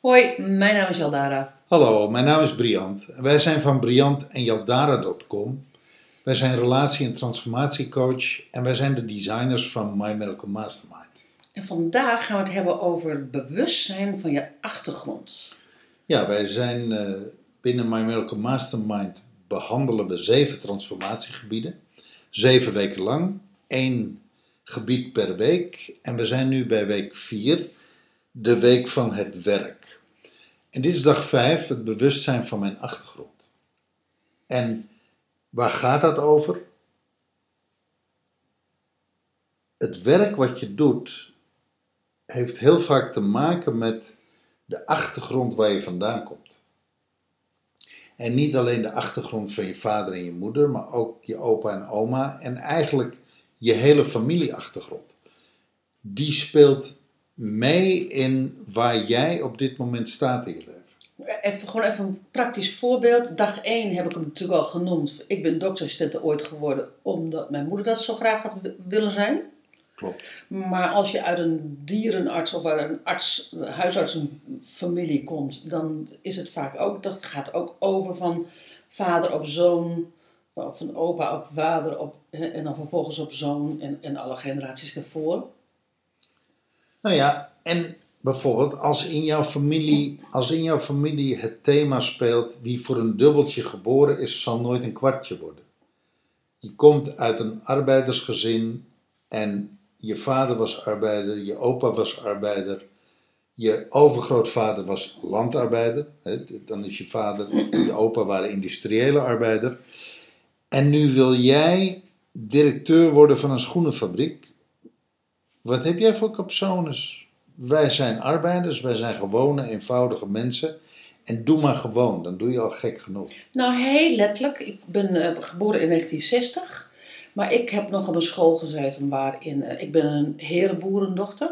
Hoi, mijn naam is Jaldara. Hallo, mijn naam is Briant. Wij zijn van Briant en Jaldara.com. Wij zijn relatie- en transformatiecoach en wij zijn de designers van My Miracle Mastermind. En vandaag gaan we het hebben over het bewustzijn van je achtergrond. Ja, wij zijn eh, binnen My Miracle Mastermind behandelen we zeven transformatiegebieden. Zeven weken lang, één gebied per week. En we zijn nu bij week vier, de week van het werk. En dit is dag vijf, het bewustzijn van mijn achtergrond. En waar gaat dat over? Het werk wat je doet heeft heel vaak te maken met de achtergrond waar je vandaan komt. En niet alleen de achtergrond van je vader en je moeder, maar ook je opa en oma en eigenlijk je hele familieachtergrond. Die speelt mee in waar jij op dit moment staat in je leven. Even, gewoon even een praktisch voorbeeld. Dag 1 heb ik hem natuurlijk al genoemd. Ik ben doktersstudent ooit geworden omdat mijn moeder dat zo graag had wi- willen zijn. Klopt. Maar als je uit een dierenarts of uit een arts, huisartsenfamilie komt, dan is het vaak ook, dat gaat ook over van vader op zoon, of van opa op vader op, en dan vervolgens op zoon en, en alle generaties daarvoor. Nou ja, en bijvoorbeeld als in jouw familie, als in jouw familie het thema speelt wie voor een dubbeltje geboren is, zal nooit een kwartje worden. Je komt uit een arbeidersgezin en je vader was arbeider, je opa was arbeider, je overgrootvader was landarbeider, hè, dan is je vader en je opa waren industriële arbeider. En nu wil jij directeur worden van een schoenenfabriek. Wat heb jij voor capsones? Wij zijn arbeiders, wij zijn gewone, eenvoudige mensen. En doe maar gewoon, dan doe je al gek genoeg. Nou, heel letterlijk. Ik ben eh, geboren in 1960. Maar ik heb nog op een school gezeten waarin... eh, ik ben een herenboerendochter.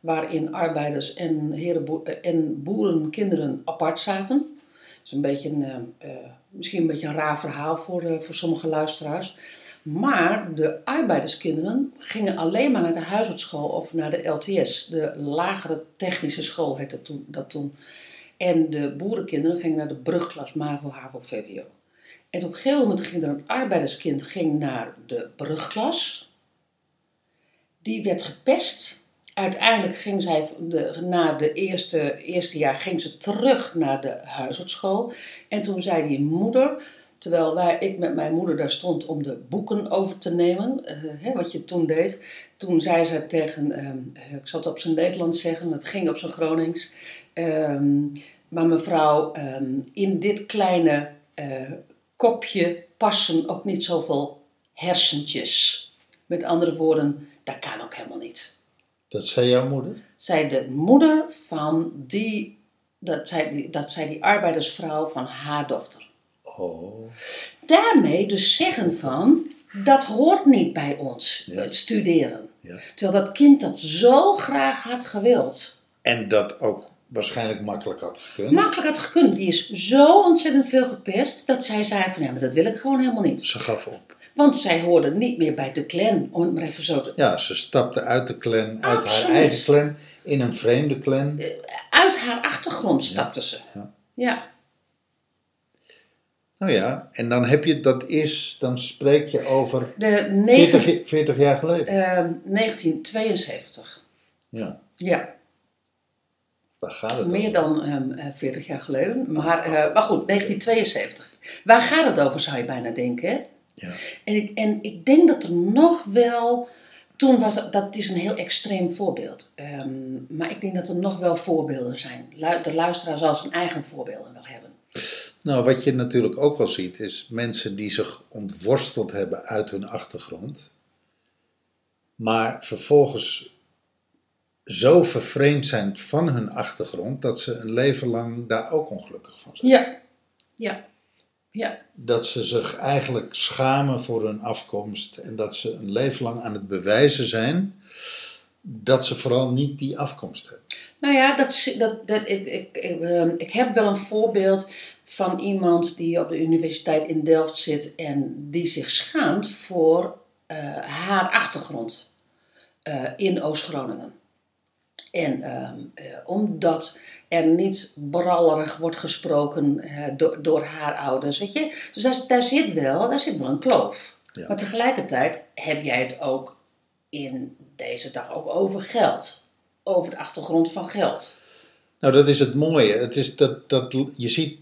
Waarin arbeiders en, herenboe- eh, en boerenkinderen apart zaten. Dat is een beetje een, eh, misschien een beetje een raar verhaal voor, voor sommige luisteraars. Maar de arbeiderskinderen gingen alleen maar naar de huisartsschool of naar de LTS. De lagere technische school heette dat toen. En de boerenkinderen gingen naar de brugklas MAVO, HAVO, VWO. En op een gegeven moment ging er een arbeiderskind ging naar de brugklas. Die werd gepest. Uiteindelijk ging zij na de eerste, eerste jaar ging ze terug naar de huisartsschool. En toen zei die moeder, terwijl wij, ik met mijn moeder daar stond om de boeken over te nemen, eh, hè, wat je toen deed. Toen zei ze tegen, ehm, eh, ik zal het op zijn Nederlands zeggen, het ging op zijn Gronings. Ehm, maar mevrouw, ehm, in dit kleine eh, kopje passen ook niet zoveel hersentjes. Met andere woorden, dat kan ook helemaal niet. Dat zei jouw moeder? Zij de moeder van die, dat zij die, dat zij die arbeidersvrouw van haar dochter. Oh. Daarmee dus zeggen van, dat hoort niet bij ons, Ja. het studeren. Ja. Terwijl dat kind dat zo graag had gewild. En dat ook waarschijnlijk makkelijk had gekund. Makkelijk had gekund. Die is zo ontzettend veel gepest dat zij zei van ja, maar dat wil ik gewoon helemaal niet. Ze gaf op. Want zij hoorde niet meer bij de clan, om het maar even zo te... Ja, ze stapte uit de clan, uit haar eigen clan, in een vreemde clan. Uit haar achtergrond stapte ze. Ja. Ja. Nou ja, en dan heb je, dat is, dan spreek je over De negen, 40, 40 jaar geleden. ehm, 1972. Ja, Ja, waar gaat het meer over? dan ehm, eh, 40 jaar geleden. Maar, eh, maar goed, 1972. Waar gaat het over, zou je bijna denken, hè? Ja. En ik, en ik denk dat er nog wel. Toen was dat, dat is een heel extreem voorbeeld. Ehm, maar ik denk dat er nog wel voorbeelden zijn. De luisteraar zal zijn eigen voorbeelden wel hebben. Nou, wat je natuurlijk ook wel ziet, is mensen die zich ontworsteld hebben uit hun achtergrond, maar vervolgens zo vervreemd zijn van hun achtergrond dat ze een leven lang daar ook ongelukkig van zijn. Ja, ja, ja. Dat ze zich eigenlijk schamen voor hun afkomst en dat ze een leven lang aan het bewijzen zijn dat ze vooral niet die afkomst hebben. Nou ja, dat, dat, dat, ik, ik, ik, ehm, ik heb wel een voorbeeld van iemand die op de universiteit in Delft zit en die zich schaamt voor eh, haar achtergrond eh, in Oost-Groningen. En ehm, eh, omdat er niet brallerig wordt gesproken door, door haar ouders, weet je. Dus daar, daar, zit wel, daar zit wel een kloof. Ja. Maar tegelijkertijd heb jij het ook in deze dag ook over geld. Over de achtergrond van geld. Nou, dat is het mooie. Het is dat, dat, je ziet,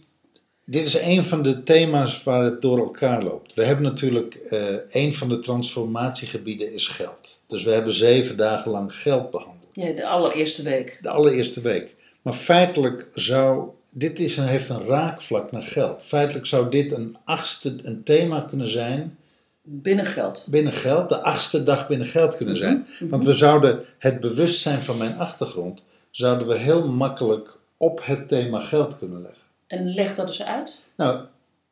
dit is een van de thema's waar het door elkaar loopt. We hebben natuurlijk, eh een van de transformatiegebieden is geld. Dus we hebben zeven dagen lang geld behandeld. Ja, de allereerste week. De allereerste week. Maar feitelijk zou, dit is een, heeft een raakvlak naar geld. Feitelijk zou dit een achtste, een thema kunnen zijn Binnen geld. binnen geld, de achtste dag binnen geld kunnen zijn. Mhm. Want we zouden het bewustzijn van mijn achtergrond, zouden we heel makkelijk op het thema geld kunnen leggen. En leg dat eens uit. Nou,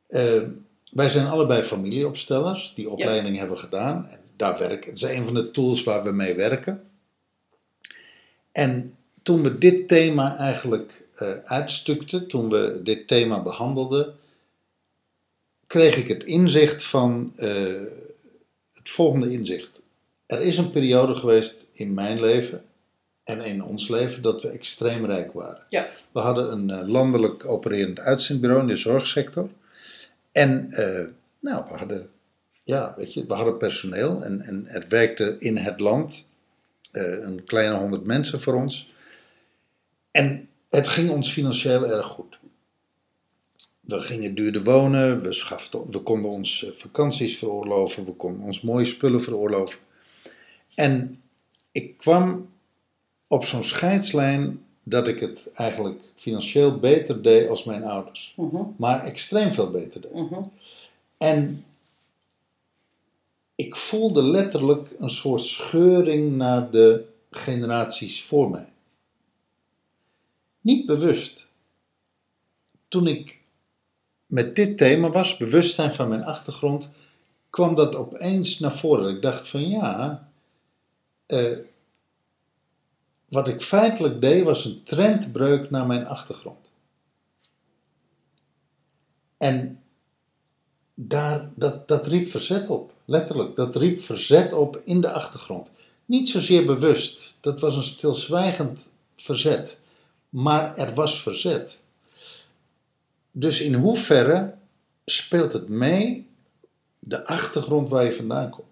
eh, wij zijn allebei familieopstellers die opleiding hebben gedaan. En daar werken. Het is een van de tools waar we mee werken. En toen we dit thema eigenlijk eh, uitstukten, toen we dit thema behandelden, kreeg ik het inzicht van eh, het volgende inzicht. Er is een periode geweest in mijn leven en in ons leven dat we extreem rijk waren. Ja. We hadden een eh, landelijk opererend uitzendbureau in de zorgsector. En nou, we hadden, ja, weet je, we hadden personeel en, en het werkte in het land. Eh, een kleine honderd mensen voor ons. En het ging ons financieel erg goed. We gingen duurder wonen, we, schaften, we konden ons eh, vakanties veroorloven, we konden ons mooie spullen veroorloven. En ik kwam op zo'n scheidslijn dat ik het eigenlijk financieel beter deed als mijn ouders. Mhm, Maar extreem veel beter deed. mhm. En ik voelde letterlijk een soort scheuring naar de generaties voor mij. Niet bewust. Toen ik met dit thema was, bewustzijn van mijn achtergrond, kwam dat opeens naar voren. Ik dacht van ja, eh, wat ik feitelijk deed was een trendbreuk naar mijn achtergrond. En daar, dat, dat riep verzet op. Letterlijk, dat riep verzet op in de achtergrond. Niet zozeer bewust, dat was een stilzwijgend verzet. Maar er was verzet. Dus in hoeverre speelt het mee de achtergrond waar je vandaan komt?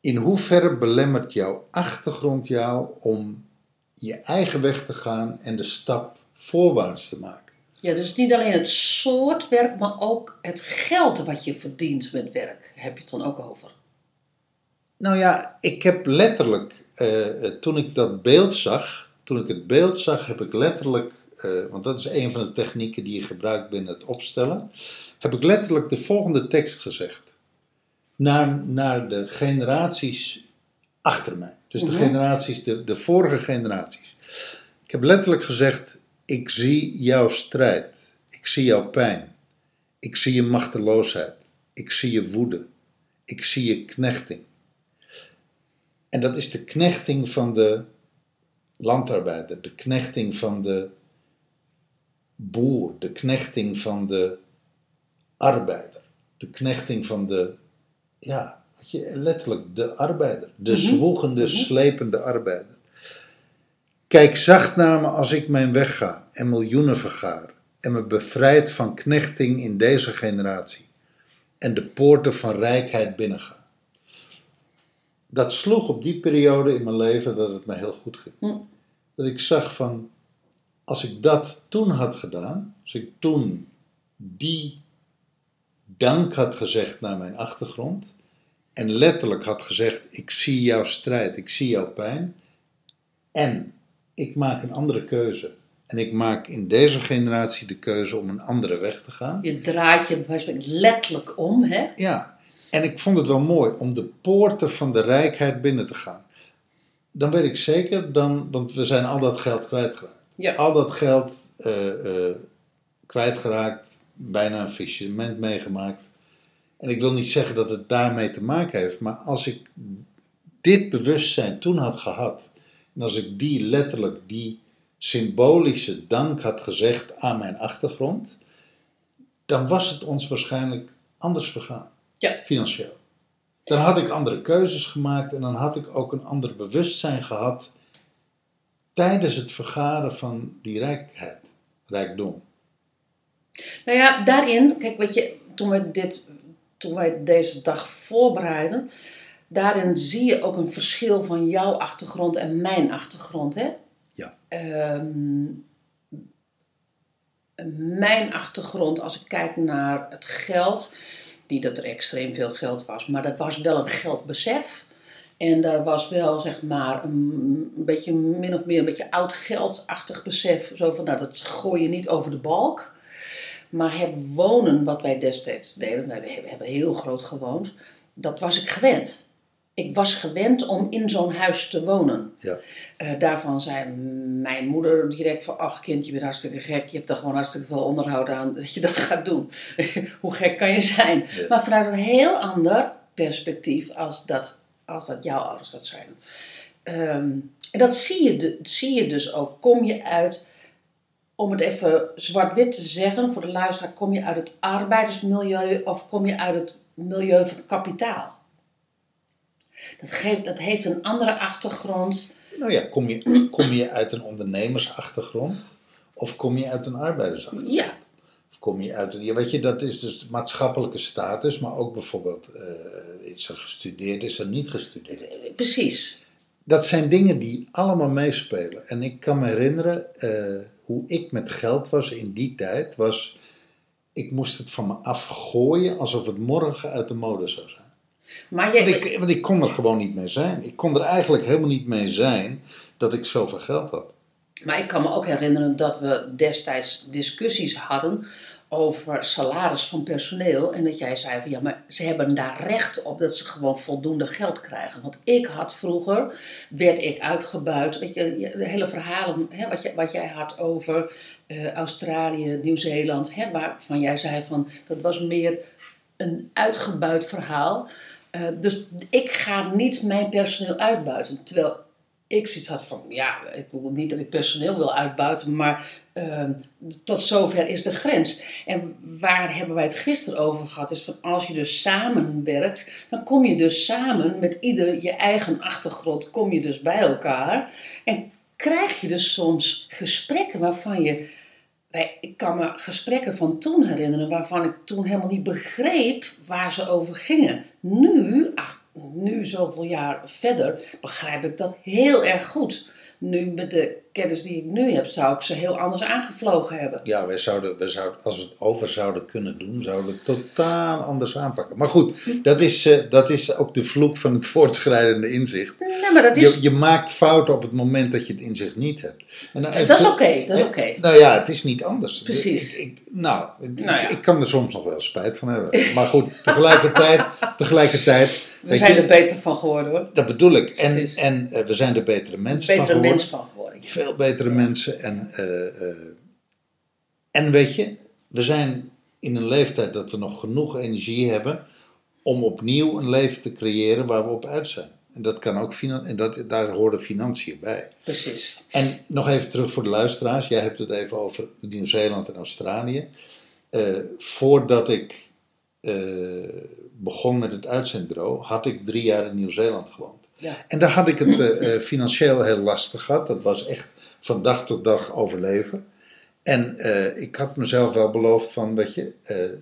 In hoeverre belemmert jouw achtergrond jou om je eigen weg te gaan en de stap voorwaarts te maken? Ja, dus niet alleen het soort werk, maar ook het geld wat je verdient met werk. Heb je het dan ook over? Nou ja, ik heb letterlijk, eh, eh, toen ik dat beeld zag, toen ik het beeld zag, heb ik letterlijk, eh, want dat is een van de technieken die je gebruikt binnen het opstellen, heb ik letterlijk de volgende tekst gezegd. Naar, naar de generaties achter mij. Dus de Mhm. generaties, de, de vorige generaties. Ik heb letterlijk gezegd, ik zie jouw strijd. Ik zie jouw pijn. Ik zie je machteloosheid. Ik zie je woede. Ik zie je knechting. En dat is de knechting van de landarbeider, de knechting van de boer, de knechting van de arbeider, de knechting van de, ja, letterlijk de arbeider, de Mhm. zwoegende, Mhm. slepende arbeider. Kijk zacht naar me als ik mijn weg ga en miljoenen vergaar en me bevrijd van knechting in deze generatie en de poorten van rijkheid binnenga dat sloeg op die periode in mijn leven dat het me heel goed ging. Hm. Dat ik zag van, als ik dat toen had gedaan, als ik toen die dank had gezegd naar mijn achtergrond en letterlijk had gezegd, ik zie jouw strijd, ik zie jouw pijn en ik maak een andere keuze. En ik maak in deze generatie de keuze om een andere weg te gaan. Je draait je letterlijk om, hè? Ja, en ik vond het wel mooi om de poorten van de rijkheid binnen te gaan. Dan weet ik zeker, dan, want we zijn al dat geld kwijtgeraakt. Ja. Al dat geld eh, eh, kwijtgeraakt, bijna een faillissement meegemaakt. En ik wil niet zeggen dat het daarmee te maken heeft, maar als ik dit bewustzijn toen had gehad En als ik die letterlijk, die symbolische dank had gezegd aan mijn achtergrond, dan was het ons waarschijnlijk anders vergaan. Ja. Financieel. Dan had ik andere keuzes gemaakt en dan had ik ook een ander bewustzijn gehad tijdens het vergaren van die rijkheid, rijkdom. Nou ja, daarin, kijk, weet je, toen wij, dit, toen wij deze dag voorbereiden, daarin zie je ook een verschil van jouw achtergrond en mijn achtergrond, hè? Ja. Ehm, mijn achtergrond, als ik kijk naar het geld, niet dat er extreem veel geld was, maar dat was wel een geldbesef. En daar was wel, zeg maar, een, beetje min of meer een beetje oud geldachtig besef. Zo van, nou, dat gooi je niet over de balk. Maar het wonen, wat wij destijds deden, wij we hebben heel groot gewoond, dat was ik gewend. Ik was gewend om in zo'n huis te wonen. Ja. Eh, daarvan zei mijn moeder direct van, ach kind, je bent hartstikke gek. Je hebt er gewoon hartstikke veel onderhoud aan dat je dat gaat doen. Hoe gek kan je zijn? Ja. Maar vanuit een heel ander perspectief als dat, als dat jouw ouders dat zijn. Ehm, en dat zie je, de- zie je dus ook. Kom je uit, om het even zwart-wit te zeggen voor de luisteraar, kom je uit het arbeidersmilieu of kom je uit het milieu van het kapitaal? Dat, geeft, dat heeft een andere achtergrond. Nou ja, kom je, kom je uit een ondernemersachtergrond of kom je uit een arbeidersachtergrond? Ja, Of kom je uit een, ja, weet je, dat is dus maatschappelijke status, maar ook bijvoorbeeld, eh, is er gestudeerd, is er niet gestudeerd. eh, precies. Dat zijn dingen die allemaal meespelen. En ik kan me herinneren, eh, hoe ik met geld was in die tijd, was, ik moest het van me afgooien alsof het morgen uit de mode zou zijn. Maar Want ik, want ik kon er gewoon niet mee zijn. Ik kon er eigenlijk helemaal niet mee zijn dat ik zoveel geld had. Maar ik kan me ook herinneren dat we destijds discussies hadden over salaris van personeel. En dat jij zei van ja, maar ze hebben daar recht op dat ze gewoon voldoende geld krijgen. Want ik had vroeger, werd ik uitgebuit. Weet je, de hele verhalen hè, wat, je, wat jij had over eh, Australië, Nieuw-Zeeland. Hè, waarvan jij zei van dat was meer een uitgebuit verhaal. Eh, dus ik ga niet mijn personeel uitbuiten. Terwijl ik zoiets had van, ja, ik wil niet dat ik personeel wil uitbuiten, maar eh, tot zover is de grens. En waar hebben wij het gisteren over gehad, is van als je dus samenwerkt, dan kom je dus samen met ieder je eigen achtergrond, kom je dus bij elkaar. En krijg je dus soms gesprekken waarvan je Ik kan me gesprekken van toen herinneren waarvan ik toen helemaal niet begreep waar ze over gingen. Nu, ach, nu zoveel jaar verder, begrijp ik dat heel erg goed. Nu met de kennis die ik nu heb, zou ik ze heel anders aangevlogen hebben. Ja, wij zouden, wij zouden, als we het over zouden kunnen doen, zouden we het totaal anders aanpakken. Maar goed, dat is, eh, dat is ook de vloek van het voortschrijdende inzicht. Nee, maar dat is, Je, je maakt fouten op het moment dat je het inzicht niet hebt. En dat is oké, dat is Eh, oké. Nou ja, het is niet anders. Precies. Ik, ik- nou, ik, Nou ja. ik kan er soms nog wel spijt van hebben. Maar goed, tegelijkertijd, tegelijkertijd We zijn je, er beter van geworden hoor. dat bedoel ik. En, Precies. en eh, we zijn er betere mensen van Betere geworden. mens van geworden. Veel betere mensen. En, eh, eh, en weet je, we zijn in een leeftijd dat we nog genoeg energie hebben om opnieuw een leven te creëren waar we op uit zijn. En dat kan ook en dat, daar horen financiën bij. Precies. En nog even terug voor de luisteraars. Jij hebt het even over Nieuw-Zeeland en Australië. Eh, voordat ik begon met het uitzendbureau, had ik drie jaar in Nieuw-Zeeland gewoond. Ja. En daar had ik het eh, eh, financieel heel lastig gehad. Dat was echt van dag tot dag overleven. En eh, ik had mezelf wel beloofd van, weet je,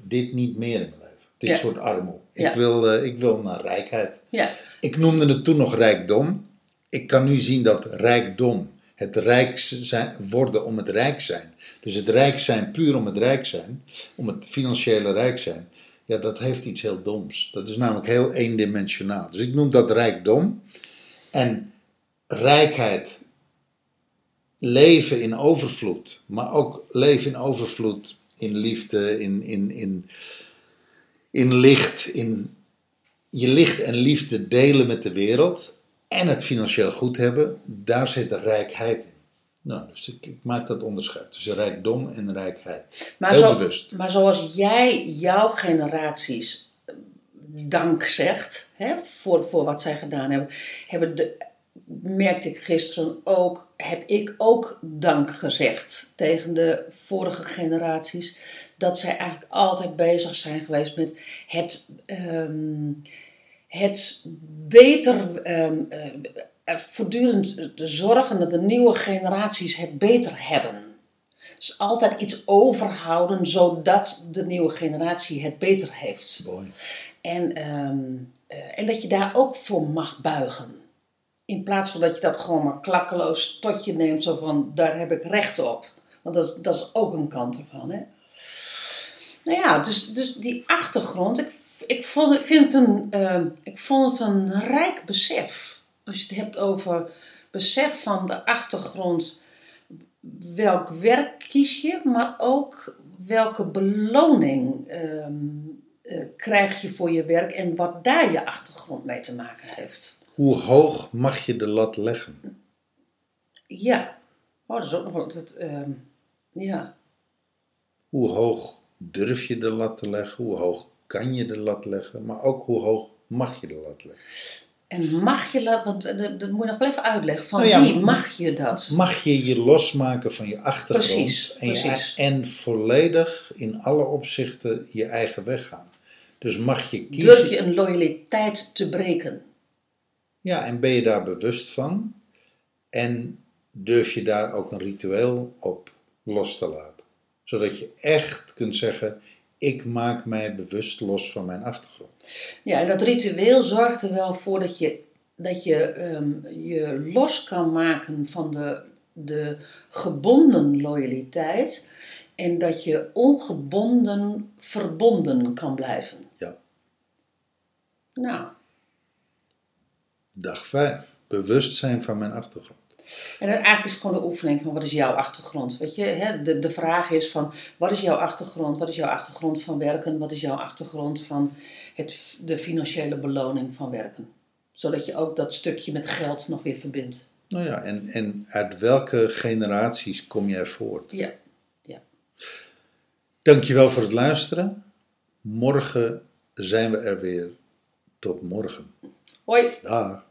dit niet meer in mijn leven. Dit Ja. soort armoede. Ik, Ja. wil, ik wil naar rijkheid. Ja, Ik noemde het toen nog rijkdom. Ik kan nu zien dat rijkdom, het rijk zijn, worden om het rijk zijn, dus het rijk zijn puur om het rijk zijn, om het financiële rijk zijn, ja, dat heeft iets heel doms. Dat is namelijk heel eendimensionaal. Dus ik noem dat rijkdom. En rijkheid, leven in overvloed, maar ook leven in overvloed in liefde, in, in, in, in licht, in je licht en liefde delen met de wereld en het financieel goed hebben, daar zit de rijkheid in. Nou, dus ik, ik maak dat onderscheid tussen rijkdom en rijkheid. maar, Heel zo, bewust. maar zoals jij jouw generaties dank zegt hè, voor, voor wat zij gedaan hebben, hebben de, merkte ik gisteren ook, heb ik ook dank gezegd tegen de vorige generaties. Dat zij eigenlijk altijd bezig zijn geweest met het, ehm, het beter, eh, voortdurend zorgen dat de nieuwe generaties het beter hebben. Dus altijd iets overhouden zodat de nieuwe generatie het beter heeft. Mooi. En, ehm, eh, en dat je daar ook voor mag buigen. In plaats van dat je dat gewoon maar klakkeloos tot je neemt, zo van daar heb ik recht op. Want dat is, dat is ook een kant ervan. Hè? Nou ja, dus, dus die achtergrond, ik, ik, vond, vind een, ehm, ik vond het een rijk besef. Als je het hebt over besef van de achtergrond, welk werk kies je, maar ook welke beloning eh, krijg je voor je werk en wat daar je achtergrond mee te maken heeft. Hoe hoog mag je de lat leggen? Ja, oh, dat is ook nog wel. Dat, ehm, ja. Hoe hoog durf je de lat te leggen? Hoe hoog kan je de lat leggen? Maar ook hoe hoog mag je de lat leggen? En mag je dat, want eh, dat, moet je nog wel even uitleggen. Van ja, wie mag je dat? Mag je je losmaken van je achtergrond Precies, en, je- precies. en volledig in alle opzichten je eigen weg gaan? Dus mag je kiezen. Durf je een loyaliteit te breken? Ja, en ben je daar bewust van? En durf je daar ook een ritueel op los te laten? Zodat je echt kunt zeggen: ik maak mij bewust los van mijn achtergrond. Ja, en dat ritueel zorgt er wel voor dat je, dat je ehm, je los kan maken van de, de gebonden loyaliteit. En dat je ongebonden verbonden kan blijven. Ja. Nou, Dag 5. Bewustzijn van mijn achtergrond. En eigenlijk is het gewoon de oefening van wat is jouw achtergrond. Weet je, hè? De, de vraag is van wat is jouw achtergrond? Wat is jouw achtergrond van werken? Wat is jouw achtergrond van het, de financiële beloning van werken? Zodat je ook dat stukje met geld nog weer verbindt. Nou ja, en, en uit welke generaties kom jij voort? Ja, ja. Dankjewel voor het luisteren. Morgen zijn we er weer. Tot morgen. Hoi! Dag.